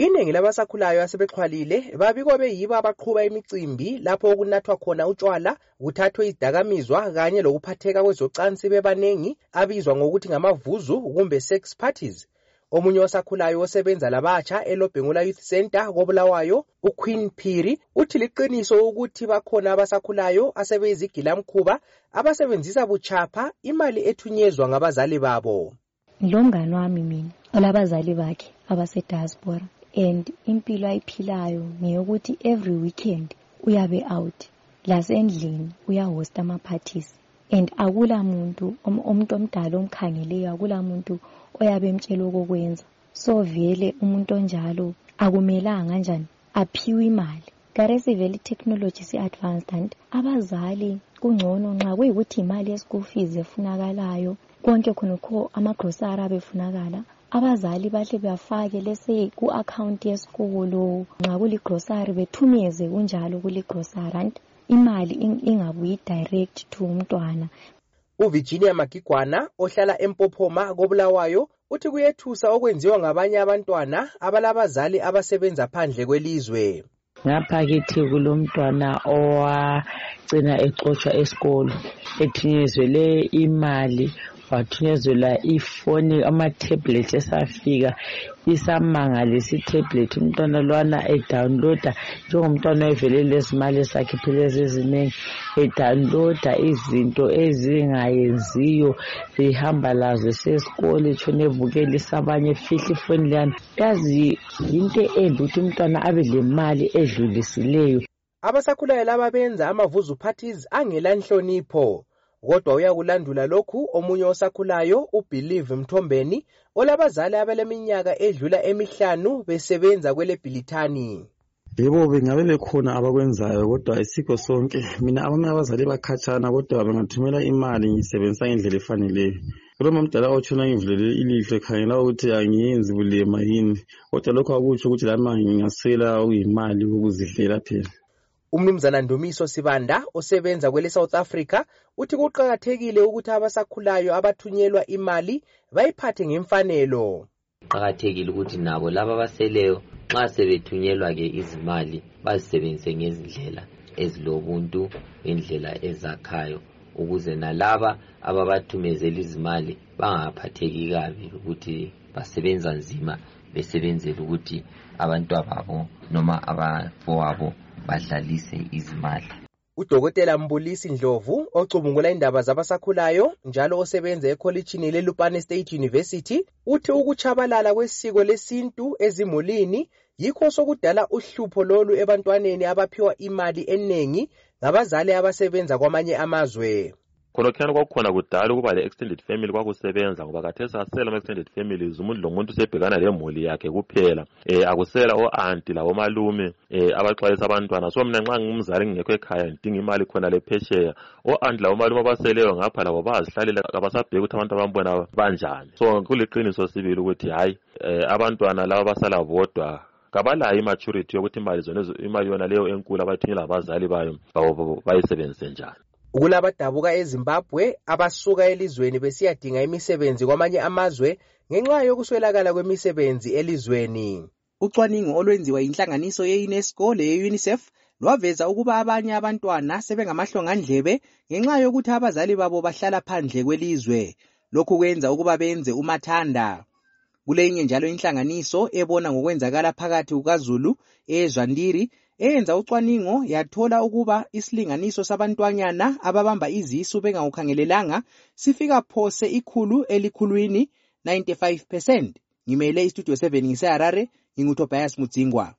iningi labasakhulayo asebexhwalile babikwa beyibo abaqhuba imicimbi lapho okunathwa khona utshwala kuthathwe izidakamizwa kanye lokuphatheka kwezocansi bebaningi abizwa ngokuthi ngamavuzu kumbe sex parties. Omunye osakhulayo osebenza labatsha elobhengula youth center kobulawayo uqueen phiri uthi liqiniso ukuthi bakhona abasakhulayo asebeyizigilamkhuba abasebenzisa buchapha imali ethunyezwa ngabazali babo. Ngilomngane wami mina olabazali bakhe abasediaspora and impilo ayiphilayo ngeyokuthi every weekend uyabe out. Lasendlini uyahosta ama-parties. And akula muntu umuntu omdala omkhangeleyo akula muntu oyabe emtshela okokwenza. So vele umuntu onjalo akumelanga njani? Aphiwe imali. Karesi vele i-technology si-advanced and abazali kungcono nxa kuyikuthi imali ye-school fees efunakalayo konke khonokho amagrosari abefunakala abazali bahle bafake lese ku-akhawunti yesikolo nxa kuligrosari bethumeze kunjalo kuligrosari and imali ingabuyi direct to umntwana. Uvirginia magigwana ohlala empophoma kobulawayo uthi kuyethusa okwenziwa ngabanye abantwana abalabazali abasebenza phandle kwelizwe. Ngaphakithi kulomntwana owagcina exotshwa esikolo ethunyezele imali wathunyezelwa ifoni ama-tablet esafika isamangalisa i-tablet umntwana lwana edownloada njengomntwana oyevele lezimali esakhiphilezi eziningi edownloada izinto ezingayenziyo ehamba lazo esesikolo etshona ebukelisa abanye efihla ifoni leyana. Yazi yinto embi ukuthi umntwana abe lemali edlulisileyo. Abasakhulayo laba benza amavuzu parties angela nhlonipho kodwa uyakulandula lokhu omunye osakhulayo ubelieve mthombeni olabazali abaleminyaka edlula emihlanu besebenza kwelebhilithani yebo bengabe bekhona abakwenzayo kodwa ayisikho sonke. Mina abami abazali bakhatshana kodwa bengathumela imali ngiyisebenzisa ngendlela efaneleyo. Kuloma mdala otshona ngivulele ilihlo ekhangela ukuthi angiyenzi bulema yini? Kodwa lokho akutsho ukuthi lami ngingasela okuyimali ukuzidlela phela. Umnumzana ndumiso sibanda osebenza kwele south africa uthi kuqakathekile ukuthi abasakhulayo abathunyelwa imali bayiphathe ngemfanelo. Kuqakathekile ukuthi nabo laba abaseleyo nxa sebethunyelwa-ke izimali bazisebenzise ngezindlela ezilobuntu ngendlela ezakhayo ukuze nalaba ababathumezela izimali bangaphatheki kabi ukuthi basebenza nzima besebenzela ukuthi abantwababo noma abafowabo badlalise izimali. Udokotela mbulisi ndlovu ocubungula indaba zabasakhulayo njalo osebenza ekholitshini lelupane state university uthi ukutshabalala kwesiko lesintu ezimulini yikho sokudala uhlupho lolu ebantwaneni abaphiwa imali eningi ngabazali abasebenza kwamanye amazwe. Khonokhyana kwakukhona kudala ukuba le-extended family kwakusebenza ngoba kathesi asela ama-extended families umuntu lomuntu usebhekana lemuli yakhe kuphela. Um akusela o-anti labomalume um abaxwayisa abantwana. So mina nxa ngingumzali ngingekho ekhaya ngidinga imali khona le phesheya. O-anti labomalume abaseleyo ngapha labo bayazihlalela kabasabheki ukuthi abantu abambona banjani. So kuliqiniso sibili ukuthi hhayi um abantwana laba basala bodwa kabalayo imaturity yokuthi imali zona imali yona leyo enkulu abayithunyela abazali bayo bayisebenzise njani. Kulabadabuka ezimbabwe abasuka elizweni besiyadinga imisebenzi kwamanye amazwe ngenxa yokuswelakala kwemisebenzi elizweni. Ucwaningo olwenziwa yinhlanganiso ye-unesco leye-unicef lwaveza ukuba abanye abantwana sebengamahlongandlebe ngenxa yokuthi abazali babo bahlala phandle kwelizwe. Lokhu kwenza ukuba benze umathanda. Kuleyinye njalo inhlanganiso ebona ngokwenzakala phakathi kukazulu eyezwandiri eyenza ucwaningo yathola ukuba isilinganiso sabantwanyana ababamba izisu bengakukhangelelanga sifika phose ikhulu elikhulwini 95 percent. Ngimele istudio 7 ngiseharare ngingutobias mudzingwa.